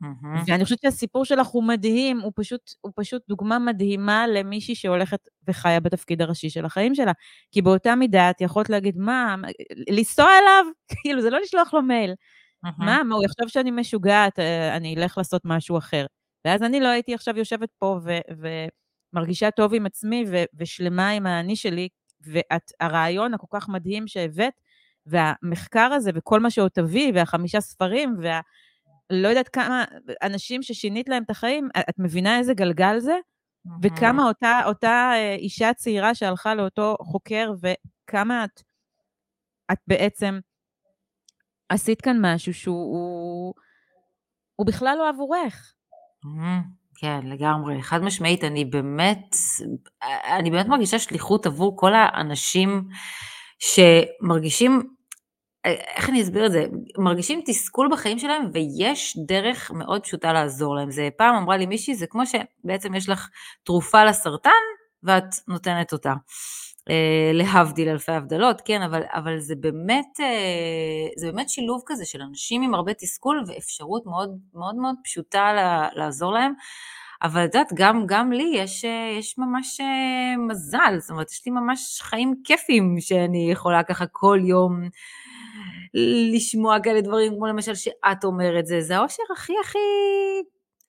Mm-hmm. ואני חושבת שהסיפור שלך הוא מדהים, הוא פשוט, הוא פשוט דוגמה מדהימה למישהי שהולכת וחיה בתפקיד הראשי של החיים שלה. כי באותה מידה את יכולת להגיד, מה, לנסוע אליו? כאילו, זה לא לשלוח לו מייל. Mm-hmm. מה, מה, הוא יחשוב שאני משוגעת, אה, אני אלך לעשות משהו אחר. ואז אני לא הייתי עכשיו יושבת פה ו- ומרגישה טוב עם עצמי ו- ושלמה עם האני שלי, והרעיון הכל כך מדהים שהבאת, והמחקר הזה וכל מה שעוד תביא, והחמישה ספרים, וה... לא יודעת כמה אנשים ששינית להם את החיים, את מבינה איזה גלגל זה? וכמה אותה, אותה אה, אישה צעירה שהלכה לאותו חוקר, וכמה את, את בעצם עשית כאן משהו שהוא הוא, הוא בכלל לא עבורך. כן, לגמרי. חד משמעית, אני באמת, אני באמת מרגישה שליחות עבור כל האנשים שמרגישים, איך אני אסביר את זה? מרגישים תסכול בחיים שלהם ויש דרך מאוד פשוטה לעזור להם. זה פעם אמרה לי מישהי, זה כמו שבעצם יש לך תרופה לסרטן ואת נותנת אותה. אה, להבדיל אלפי הבדלות, כן, אבל, אבל זה, באמת, אה, זה באמת שילוב כזה של אנשים עם הרבה תסכול ואפשרות מאוד מאוד, מאוד פשוטה לעזור להם. אבל את יודעת, גם, גם לי יש, אה, יש ממש מזל, זאת אומרת, יש לי ממש חיים כיפים שאני יכולה ככה כל יום לשמוע כאלה דברים, כמו למשל שאת אומרת זה, זה האושר הכי הכי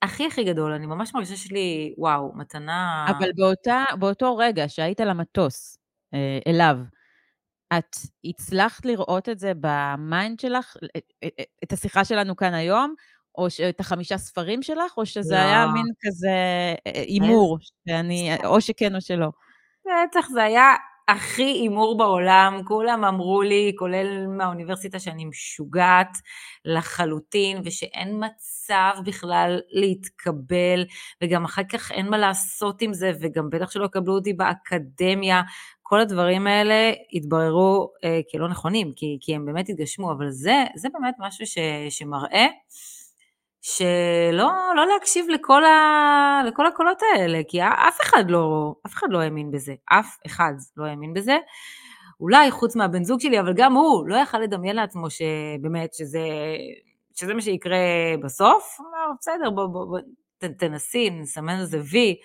הכי הכי גדול, אני ממש מרגישה שיש לי, וואו, מתנה... אבל באותה, באותו רגע שהיית על המטוס, אליו. את הצלחת לראות את זה ב mind שלך, אה, אה, את השיחה שלנו כאן היום, או את החמישה ספרים שלך, או שזה לא. היה מין כזה הימור, שאני, או שכן או שלא? בטח, זה היה הכי הימור בעולם, כולם אמרו לי, כולל מהאוניברסיטה, שאני משוגעת לחלוטין, ושאין מצב בכלל להתקבל, וגם אחר כך אין מה לעשות עם זה, וגם בטח שלא יקבלו אותי באקדמיה. כל הדברים האלה התבררו אה, כלא נכונים, כי, כי הם באמת התגשמו, אבל זה, זה באמת משהו ש, שמראה שלא לא להקשיב לכל, ה, לכל הקולות האלה, כי אף אחד, לא, אף אחד לא האמין בזה, אף אחד לא האמין בזה. אולי חוץ מהבן זוג שלי, אבל גם הוא לא יכל לדמיין לעצמו שבאמת שזה, שזה מה שיקרה בסוף. הוא אמר, בסדר, בוא, בוא, בוא תנסי, נסמן איזה וי.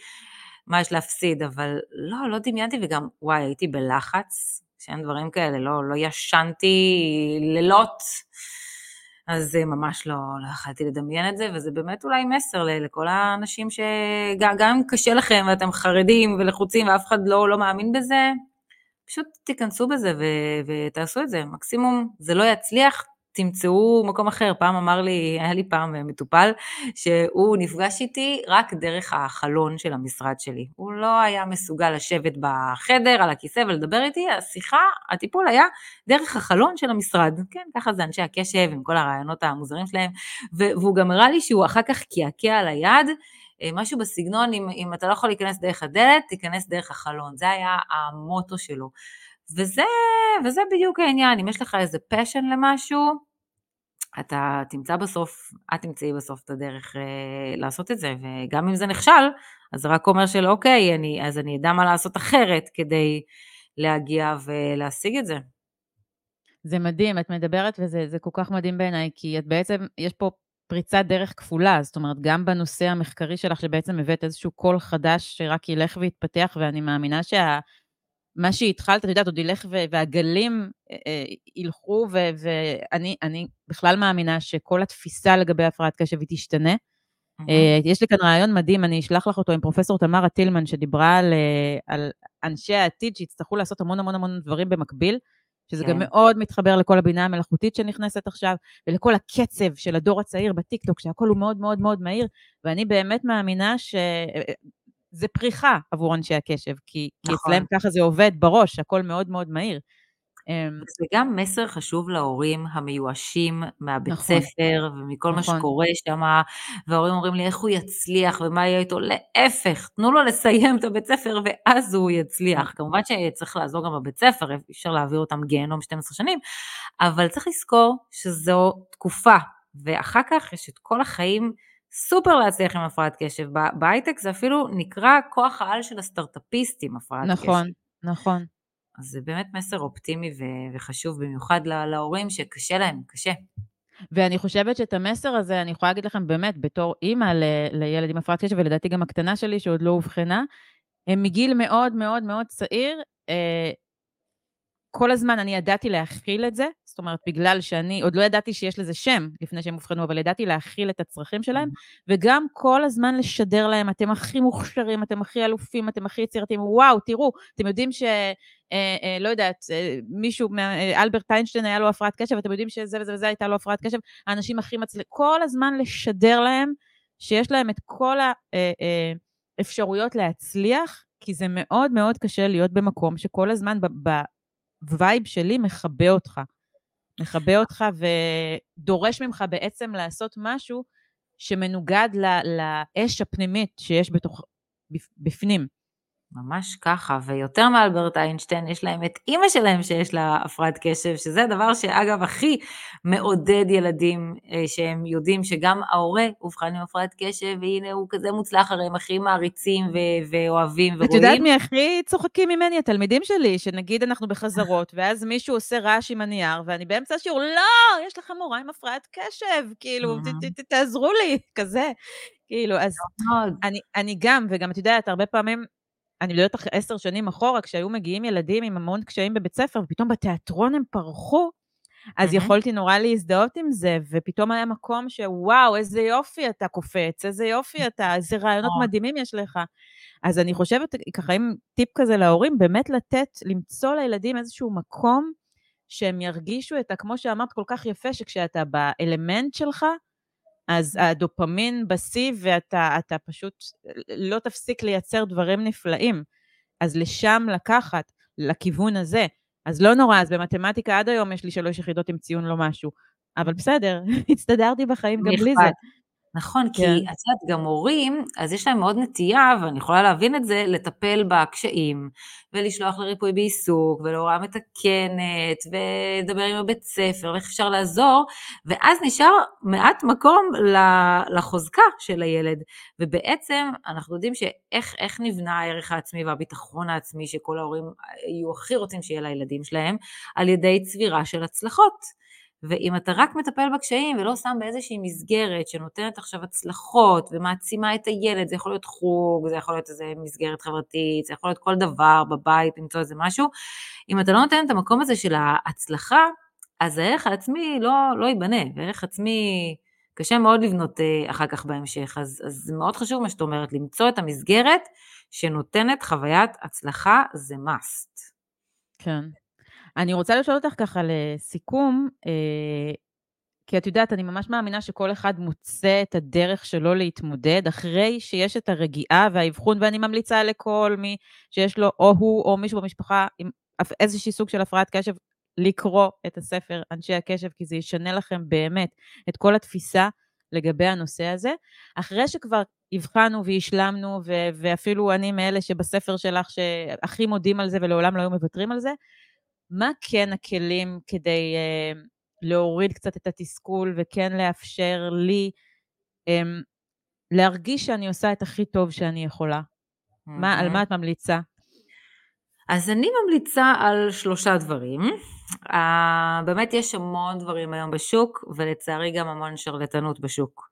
מה יש להפסיד, אבל לא, לא דמיינתי, וגם, וואי, הייתי בלחץ, שאין דברים כאלה, לא, לא ישנתי לילות, אז ממש לא, לא יכלתי לדמיין את זה, וזה באמת אולי מסר לכל האנשים שגם אם קשה לכם ואתם חרדים ולחוצים ואף אחד לא, לא מאמין בזה, פשוט תיכנסו בזה ו- ותעשו את זה. מקסימום זה לא יצליח, תמצאו מקום אחר. פעם אמר לי, היה לי פעם מטופל, שהוא נפגש איתי רק דרך החלון של המשרד שלי. הוא לא היה מסוגל לשבת בחדר, על הכיסא ולדבר איתי, השיחה, הטיפול היה דרך החלון של המשרד. כן, ככה זה אנשי הקשב עם כל הרעיונות המוזרים שלהם. והוא גם הראה לי שהוא אחר כך קעקע על היד. אה, משהו בסגנון, אם, אם אתה לא יכול להיכנס דרך הדלת, תיכנס דרך החלון. זה היה המוטו שלו. וזה, וזה בדיוק העניין, אם יש לך איזה פשן למשהו, אתה תמצא בסוף, את תמצאי בסוף את הדרך אה, לעשות את זה, וגם אם זה נכשל, אז זה רק אומר של אוקיי, אני, אז אני אדע מה לעשות אחרת כדי להגיע ולהשיג את זה. זה מדהים, את מדברת וזה כל כך מדהים בעיניי, כי את בעצם, יש פה פריצת דרך כפולה, זאת אומרת, גם בנושא המחקרי שלך, שבעצם הבאת איזשהו קול חדש שרק ילך ויתפתח, ואני מאמינה שה... מה שהתחלת, את יודעת, עוד ילך והגלים אה, אה, ילכו, ואני בכלל מאמינה שכל התפיסה לגבי הפרעת קשב היא תשתנה. Mm-hmm. יש לי כאן רעיון מדהים, אני אשלח לך אותו עם פרופסור תמרה טילמן, שדיברה על, על אנשי העתיד שיצטרכו לעשות המון המון המון דברים במקביל, שזה כן. גם מאוד מתחבר לכל הבינה המלאכותית שנכנסת עכשיו, ולכל הקצב של הדור הצעיר בטיקטוק, שהכל הוא מאוד מאוד מאוד מהיר, ואני באמת מאמינה ש... זה פריחה עבור אנשי הקשב, כי, נכון. כי אצלם ככה זה עובד בראש, הכל מאוד מאוד מהיר. אמ, זה גם מסר חשוב להורים המיואשים מהבית נכון, ספר ומכל נכון. מה שקורה שם, וההורים אומרים לי איך הוא יצליח ומה יהיה איתו, להפך, תנו לו לסיים את הבית ספר ואז הוא יצליח. כמובן שצריך לעזור גם בבית ספר, אי אפשר להעביר אותם גיהנום 12 שנים, אבל צריך לזכור שזו תקופה, ואחר כך יש את כל החיים סופר להצליח עם הפרעת קשב. בהייטק זה אפילו נקרא כוח העל של הסטארטאפיסטים, הפרעת נכון, קשב. נכון, נכון. אז זה באמת מסר אופטימי ו- וחשוב, במיוחד להורים שקשה להם, קשה. ואני חושבת שאת המסר הזה, אני יכולה להגיד לכם באמת, בתור אימא ל- לילד עם הפרעת קשב, ולדעתי גם הקטנה שלי שעוד לא אובחנה, הם מגיל מאוד מאוד מאוד צעיר, אה, כל הזמן אני ידעתי להכיל את זה, זאת אומרת, בגלל שאני, עוד לא ידעתי שיש לזה שם לפני שהם אובחנו, אבל ידעתי להכיל את הצרכים שלהם, וגם כל הזמן לשדר להם, אתם הכי מוכשרים, אתם הכי אלופים, אתם הכי יצירתיים, וואו, תראו, אתם יודעים ש... אה, אה, לא יודעת, אה, מישהו, אה, אלברט איינשטיין היה לו הפרעת קשב, אתם יודעים שזה וזה וזה הייתה לו הפרעת קשב, האנשים הכי מצליחים, כל הזמן לשדר להם שיש להם את כל האפשרויות אה, אה, להצליח, כי זה מאוד מאוד קשה להיות במקום שכל הזמן ה vibe שלי מכבה אותך. מכבה אותך ודורש ממך בעצם לעשות משהו שמנוגד לאש הפנימית שיש בתוך, בפנים. ממש ככה, ויותר מאלברט איינשטיין, יש להם את אימא שלהם שיש לה הפרעת קשב, שזה הדבר שאגב הכי מעודד ילדים, אה, שהם יודעים שגם ההורה אובחן עם הפרעת קשב, והנה הוא כזה מוצלח, הרי הם הכי מעריצים ו- ואוהבים ורואים. את יודעת מי הכי צוחקים ממני? התלמידים שלי, שנגיד אנחנו בחזרות, ואז מישהו עושה רעש עם הנייר, ואני באמצע השיעור, לא, יש לך מורה עם הפרעת קשב, כאילו, תעזרו לי, כזה. כאילו, אז אני, אני גם, וגם את יודעת, הרבה פעמים אני לא יודעת, עשר שנים אחורה, כשהיו מגיעים ילדים עם המון קשיים בבית ספר, ופתאום בתיאטרון הם פרחו, אז mm-hmm. יכולתי נורא להזדהות עם זה, ופתאום היה מקום שוואו, איזה יופי אתה קופץ, איזה יופי אתה, איזה רעיונות oh. מדהימים יש לך. אז אני חושבת, ככה, אם טיפ כזה להורים, באמת לתת, למצוא לילדים איזשהו מקום שהם ירגישו את ה... כמו שאמרת כל כך יפה, שכשאתה באלמנט שלך, אז הדופמין בשיא ואתה פשוט לא תפסיק לייצר דברים נפלאים. אז לשם לקחת, לכיוון הזה. אז לא נורא, אז במתמטיקה עד היום יש לי שלוש יחידות עם ציון לא משהו. אבל בסדר, הצטדרתי בחיים גם בלי זה. נכון, כי כן. את יודעת, גם הורים, אז יש להם מאוד נטייה, ואני יכולה להבין את זה, לטפל בקשיים, ולשלוח לריפוי בעיסוק, ולהוראה מתקנת, ולדבר עם הבית ספר, ואיך אפשר לעזור, ואז נשאר מעט מקום לחוזקה של הילד. ובעצם אנחנו יודעים שאיך נבנה הערך העצמי והביטחון העצמי שכל ההורים יהיו הכי רוצים שיהיה לילדים שלהם, על ידי צבירה של הצלחות. ואם אתה רק מטפל בקשיים ולא שם באיזושהי מסגרת שנותנת עכשיו הצלחות ומעצימה את הילד, זה יכול להיות חוג, זה יכול להיות איזו מסגרת חברתית, זה יכול להיות כל דבר בבית, למצוא איזה משהו, אם אתה לא נותן את המקום הזה של ההצלחה, אז הערך העצמי לא, לא ייבנה, וערך עצמי קשה מאוד לבנות אה, אחר כך בהמשך, אז, אז מאוד חשוב מה שאת אומרת, למצוא את המסגרת שנותנת חוויית הצלחה, זה must. כן. אני רוצה לשאול אותך ככה לסיכום, אה, כי את יודעת, אני ממש מאמינה שכל אחד מוצא את הדרך שלו להתמודד, אחרי שיש את הרגיעה והאבחון, ואני ממליצה לכל מי שיש לו, או הוא או מישהו במשפחה עם איזשהי סוג של הפרעת קשב, לקרוא את הספר אנשי הקשב, כי זה ישנה לכם באמת את כל התפיסה לגבי הנושא הזה. אחרי שכבר הבחנו והשלמנו, ואפילו אני מאלה שבספר שלך שהכי מודים על זה ולעולם לא היו מוותרים על זה, מה כן הכלים כדי uh, להוריד קצת את התסכול וכן לאפשר לי um, להרגיש שאני עושה את הכי טוב שאני יכולה? Mm-hmm. מה, על מה את ממליצה? אז אני ממליצה על שלושה דברים. Uh, באמת יש המון דברים היום בשוק, ולצערי גם המון שרלטנות בשוק.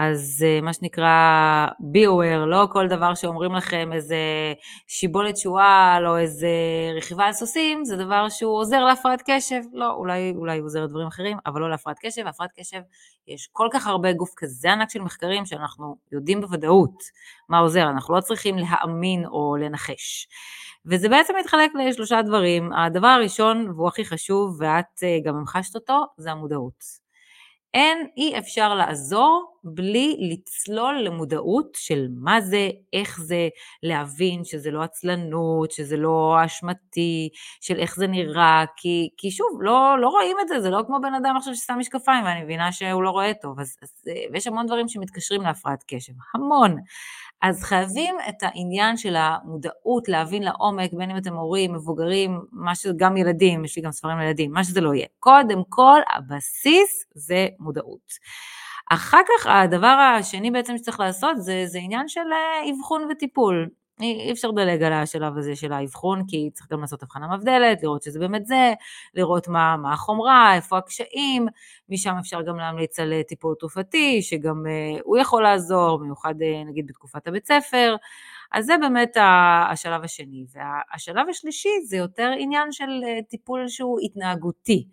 אז uh, מה שנקרא aware, לא כל דבר שאומרים לכם איזה שיבולת שועל או איזה רכיבה על סוסים, זה דבר שהוא עוזר להפרעת קשב. לא, אולי, אולי עוזר לדברים אחרים, אבל לא להפרעת קשב. להפרעת קשב יש כל כך הרבה גוף כזה ענק של מחקרים שאנחנו יודעים בוודאות מה עוזר, אנחנו לא צריכים להאמין או לנחש. וזה בעצם מתחלק לשלושה דברים. הדבר הראשון, והוא הכי חשוב, ואת אה, גם המחשת אותו, זה המודעות. אין, אי אפשר לעזור בלי לצלול למודעות של מה זה, איך זה, להבין שזה לא עצלנות, שזה לא אשמתי, של איך זה נראה, כי, כי שוב, לא, לא רואים את זה, זה לא כמו בן אדם עכשיו ששם משקפיים ואני מבינה שהוא לא רואה טוב, אז, אז אה, ויש המון דברים שמתקשרים להפרעת קשב, המון. אז חייבים את העניין של המודעות להבין לעומק, בין אם אתם הורים, מבוגרים, מה שזה, גם ילדים, יש לי גם ספרים לילדים, מה שזה לא יהיה. קודם כל, הבסיס זה מודעות. אחר כך הדבר השני בעצם שצריך לעשות זה, זה עניין של אה, אבחון וטיפול. אי אפשר לדלג על השלב הזה של האבחון, כי צריך גם לעשות הבחנה מבדלת, לראות שזה באמת זה, לראות מה, מה החומרה, איפה הקשיים, משם אפשר גם להמליץ על אה, טיפול תרופתי, שגם uh, הוא יכול לעזור, במיוחד uh, נגיד בתקופת הבית ספר, אז זה באמת השלב השני. והשלב השלישי זה יותר עניין של uh, טיפול שהוא התנהגותי.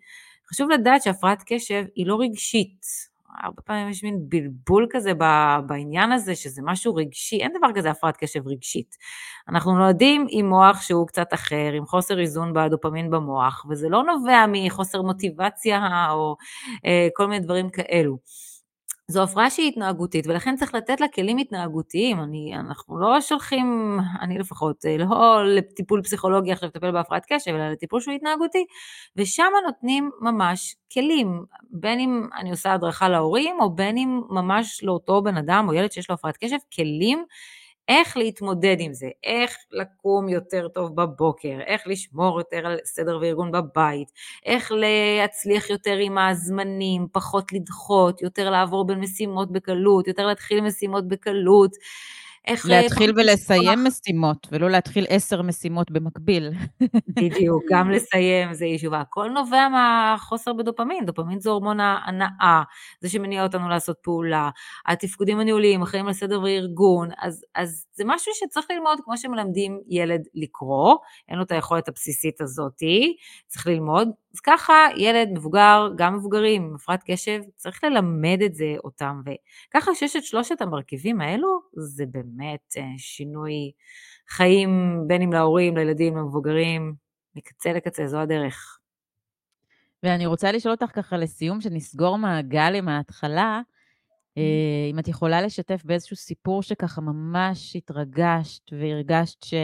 חשוב לדעת שהפרעת קשב היא לא רגשית, הרבה פעמים יש מין בלבול כזה בעניין הזה, שזה משהו רגשי, אין דבר כזה הפרעת קשב רגשית. אנחנו נולדים עם מוח שהוא קצת אחר, עם חוסר איזון בדופמין במוח, וזה לא נובע מחוסר מוטיבציה או אה, כל מיני דברים כאלו. זו הפרעה שהיא התנהגותית, ולכן צריך לתת לה כלים התנהגותיים. אני, אנחנו לא שולחים, אני לפחות, אה, לא לטיפול פסיכולוגי עכשיו לטפל בהפרעת קשב, אלא לטיפול שהוא התנהגותי, ושם נותנים ממש כלים, בין אם אני עושה הדרכה להורים, או בין אם ממש לאותו בן אדם או ילד שיש לו הפרעת קשב, כלים איך להתמודד עם זה, איך לקום יותר טוב בבוקר, איך לשמור יותר על סדר וארגון בבית, איך להצליח יותר עם הזמנים, פחות לדחות, יותר לעבור בין משימות בקלות, יותר להתחיל משימות בקלות. איך... אה, להתחיל ולסיים משימות, ולא להתחיל עשר משימות במקביל. בדיוק, גם לסיים זה יישוב. הכל נובע מהחוסר בדופמין. דופמין זה הורמון ההנאה, זה שמניע אותנו לעשות פעולה. התפקודים הניהוליים, החיים על סדר וארגון, אז, אז זה משהו שצריך ללמוד כמו שמלמדים ילד לקרוא, אין לו את היכולת הבסיסית הזאתי, צריך ללמוד. אז ככה ילד, מבוגר, גם מבוגרים עם הפרעת קשב, צריך ללמד את זה אותם. וככה שיש את שלושת המרכיבים האלו, זה באמת אה, שינוי חיים, בין אם להורים, לילדים, למבוגרים, מקצה לקצה, זו הדרך. ואני רוצה לשאול אותך ככה לסיום, שנסגור מעגל עם ההתחלה, אה, אם את יכולה לשתף באיזשהו סיפור שככה ממש התרגשת והרגשת ש...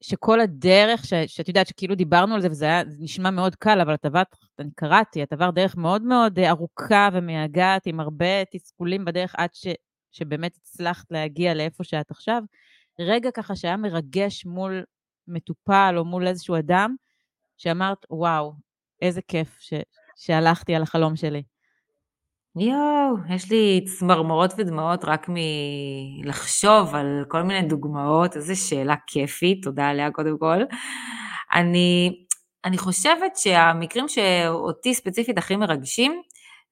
שכל הדרך, ש, שאת יודעת שכאילו דיברנו על זה וזה היה, זה נשמע מאוד קל, אבל את עברת, אני קראתי, את עברת דרך מאוד מאוד אה, ארוכה ומייגעת, עם הרבה תסכולים בדרך עד שבאמת הצלחת להגיע לאיפה שאת עכשיו. רגע ככה שהיה מרגש מול מטופל או מול איזשהו אדם, שאמרת, וואו, איזה כיף ש, שהלכתי על החלום שלי. יואו, יש לי צמרמורות ודמעות רק מלחשוב על כל מיני דוגמאות, איזו שאלה כיפית, תודה עליה קודם כל. אני, אני חושבת שהמקרים שאותי ספציפית הכי מרגשים,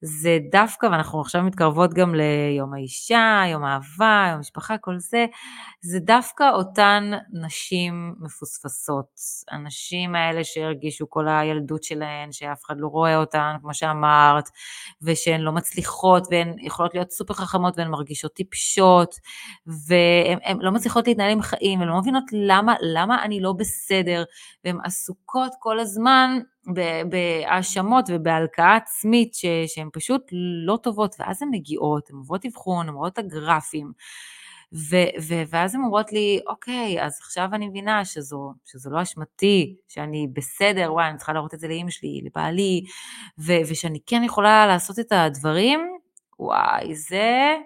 זה דווקא, ואנחנו עכשיו מתקרבות גם ליום האישה, יום האהבה, יום המשפחה, כל זה, זה דווקא אותן נשים מפוספסות. הנשים האלה שהרגישו כל הילדות שלהן, שאף אחד לא רואה אותן, כמו שאמרת, ושהן לא מצליחות, והן יכולות להיות סופר חכמות והן מרגישות טיפשות, והן לא מצליחות להתנהל עם חיים, והן לא מבינות למה, למה אני לא בסדר, והן עסוקות כל הזמן בהאשמות ובהלקאה עצמית שהן פשוט לא טובות, ואז הן מגיעות, הן עוברות אבחון, הן רואות את הגרפים, ו- ו- ואז הן אומרות לי, אוקיי, אז עכשיו אני מבינה שזו, שזו לא אשמתי, שאני בסדר, וואי, אני צריכה להראות את זה לאמא שלי, לבעלי, ו- ושאני כן יכולה לעשות את הדברים, וואי, זה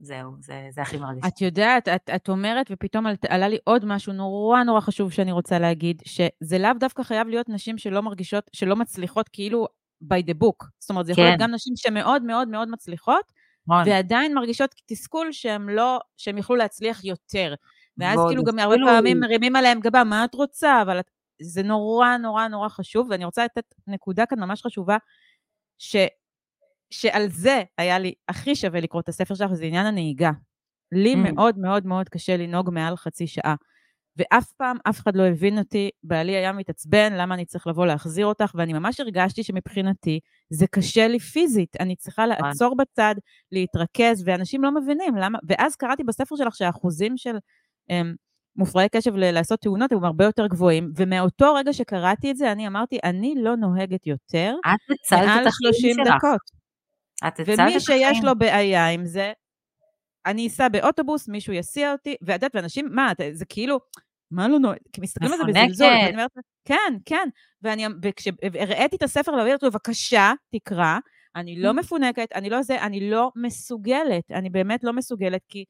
זהו, זה, זה הכי מרגש. את יודעת, את, את אומרת, ופתאום על, עלה לי עוד משהו נורא נורא חשוב שאני רוצה להגיד, שזה לאו דווקא חייב להיות נשים שלא מרגישות, שלא מצליחות כאילו by the book. זאת אומרת, זה יכול להיות כן. גם נשים שמאוד מאוד מאוד מצליחות, נכון. ועדיין מרגישות תסכול שהם לא, שהם יוכלו להצליח יותר. ואז ועוד כאילו גם הרבה פעמים מרימים עליהם גבה, מה את רוצה? אבל זה נורא נורא נורא חשוב, ואני רוצה לתת נקודה כאן ממש חשובה, ש, שעל זה היה לי הכי שווה לקרוא את הספר שלך, וזה עניין הנהיגה. לי Mm. מאוד מאוד מאוד קשה לנהוג מעל חצי שעה. ואף פעם אף אחד לא הבין אותי, בעלי היה מתעצבן, למה אני צריך לבוא להחזיר אותך, ואני ממש הרגשתי שמבחינתי זה קשה לי פיזית, אני צריכה לעצור בצד, להתרכז, ואנשים לא מבינים למה, ואז קראתי בספר שלך שהאחוזים של um, מופרעי קשב ל- לעשות תאונות הם הרבה יותר גבוהים, ומאותו רגע שקראתי את זה, אני אמרתי, אני לא נוהגת יותר את מעל את החיים 30 שלך. דקות. את הצלת את ומי שיש. לו בעיה עם זה, אני אסע באוטובוס, מישהו יסיע אותי, ואת יודעת, ואנשים, מה, אתה- זה כאילו, מה לא נורא, כי מסתכלים על זה. בזלזול, ואני אומרת, כן, כן, ואני, וכשהראיתי את הספר לו, בבקשה, תקרא, אני לא מפונקת, אני לא זה, אני לא מסוגלת, אני באמת לא מסוגלת, כי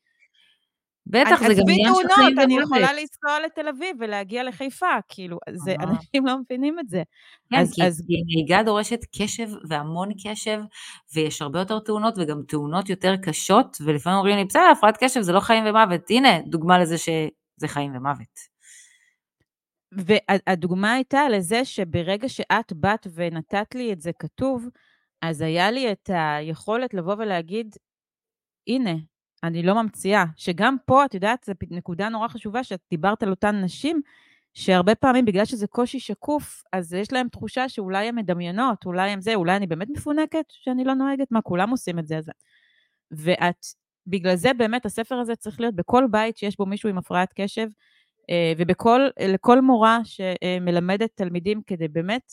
בטח, זה גם עניין של חיים אני ומוות. יכולה לנסוע לתל אביב ולהגיע לחיפה, כאילו, זה. אנשים לא מבינים את זה. כן, אז- כי, אז- כי נהיגה דורשת קשב והמון קשב, ויש הרבה יותר תאונות וגם תאונות יותר קשות, ולפעמים אומרים לי, בסדר, הפרעת קשב זה לא חיים ומוות. הנה, דוגמה לזה שזה חיים ומוות. והדוגמה הייתה לזה שברגע שאת באת ונתת לי את זה כתוב, אז היה לי את היכולת לבוא ולהגיד, הנה, אני לא ממציאה. שגם פה, את יודעת, זו נקודה נורא חשובה, שאת דיברת על אותן נשים, שהרבה פעמים, בגלל שזה קושי שקוף, אז יש להם תחושה שאולי הן מדמיינות, אולי הם זה, אולי אני באמת מפונקת שאני לא נוהגת, מה, כולם עושים את זה. אז... ואת, בגלל זה באמת הספר הזה צריך להיות בכל בית שיש בו מישהו עם הפרעת קשב, אה, ולכל מורה שמלמדת תלמידים, כדי באמת,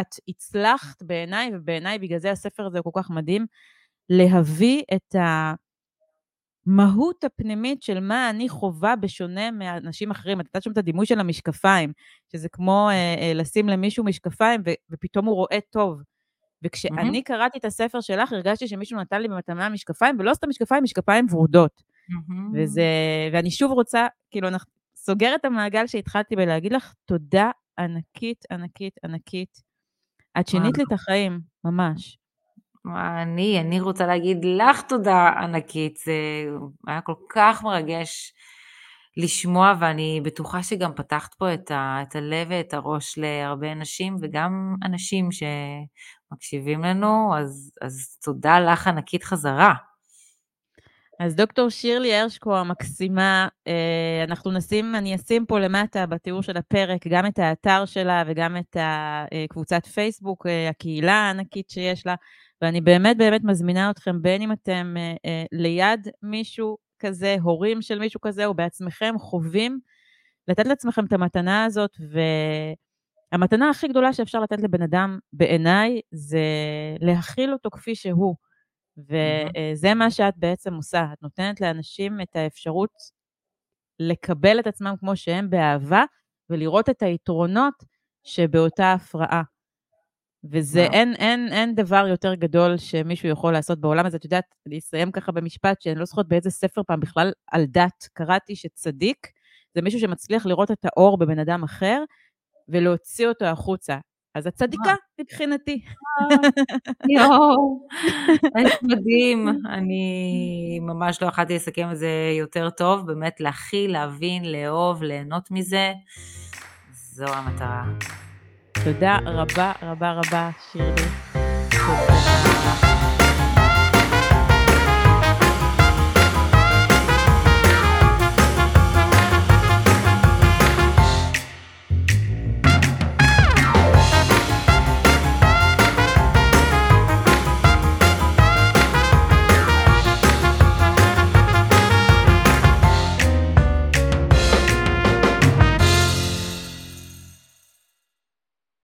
את הצלחת בעיניי, ובעיניי בגלל זה הספר הזה הוא כל כך מדהים, להביא את המהות הפנימית של מה אני חווה בשונה מאנשים אחרים. את יודעת שם את הדימוי של המשקפיים, שזה כמו אה, אה, לשים למישהו משקפיים ו- ופתאום הוא רואה טוב. וכשאני קראתי את הספר שלך, הרגשתי שמישהו נתן לי במתנה משקפיים, ולא סתם משקפיים, משקפיים ורודות. וזה, ואני שוב רוצה, כאילו, אנחנו סוגר את המעגל שהתחלתי בלהגיד לך תודה ענקית, ענקית, ענקית. את שינית לי את החיים, ממש. אני, אני רוצה להגיד לך תודה ענקית, זה היה כל כך מרגש לשמוע, ואני בטוחה שגם פתחת פה את, ה, את הלב ואת הראש להרבה אנשים, וגם אנשים שמקשיבים לנו, אז, אז תודה לך ענקית חזרה. אז דוקטור שירלי הרשקו המקסימה, אה, אנחנו נשים, אני אשים פה למטה בתיאור של הפרק גם את האתר שלה וגם את הקבוצת פייסבוק, אה, הקהילה הענקית שיש לה, ואני באמת באמת מזמינה אתכם, בין אם אתם אה, ליד מישהו כזה, הורים של מישהו כזה, או בעצמכם חווים, לתת לעצמכם את המתנה הזאת, והמתנה הכי גדולה שאפשר לתת לבן אדם, בעיניי, זה להכיל אותו כפי שהוא. וזה מה שאת בעצם עושה, את נותנת לאנשים את האפשרות לקבל את עצמם כמו שהם באהבה, ולראות את היתרונות שבאותה הפרעה. וזה, וואו. אין, אין, אין דבר יותר גדול שמישהו יכול לעשות בעולם הזה. את יודעת, אני אסיים ככה במשפט, שאני לא זוכרת באיזה ספר פעם בכלל על דת קראתי שצדיק, זה מישהו שמצליח לראות את האור בבן אדם אחר, ולהוציא אותו החוצה. אז את צדיקה מבחינתי. יואו, איזה מדהים. אני ממש לא יכולתי לסכם את זה יותר טוב, באמת להכיל, להבין, לאהוב, ליהנות מזה, זו המטרה. C'est là, raba, raba, raba, chérie.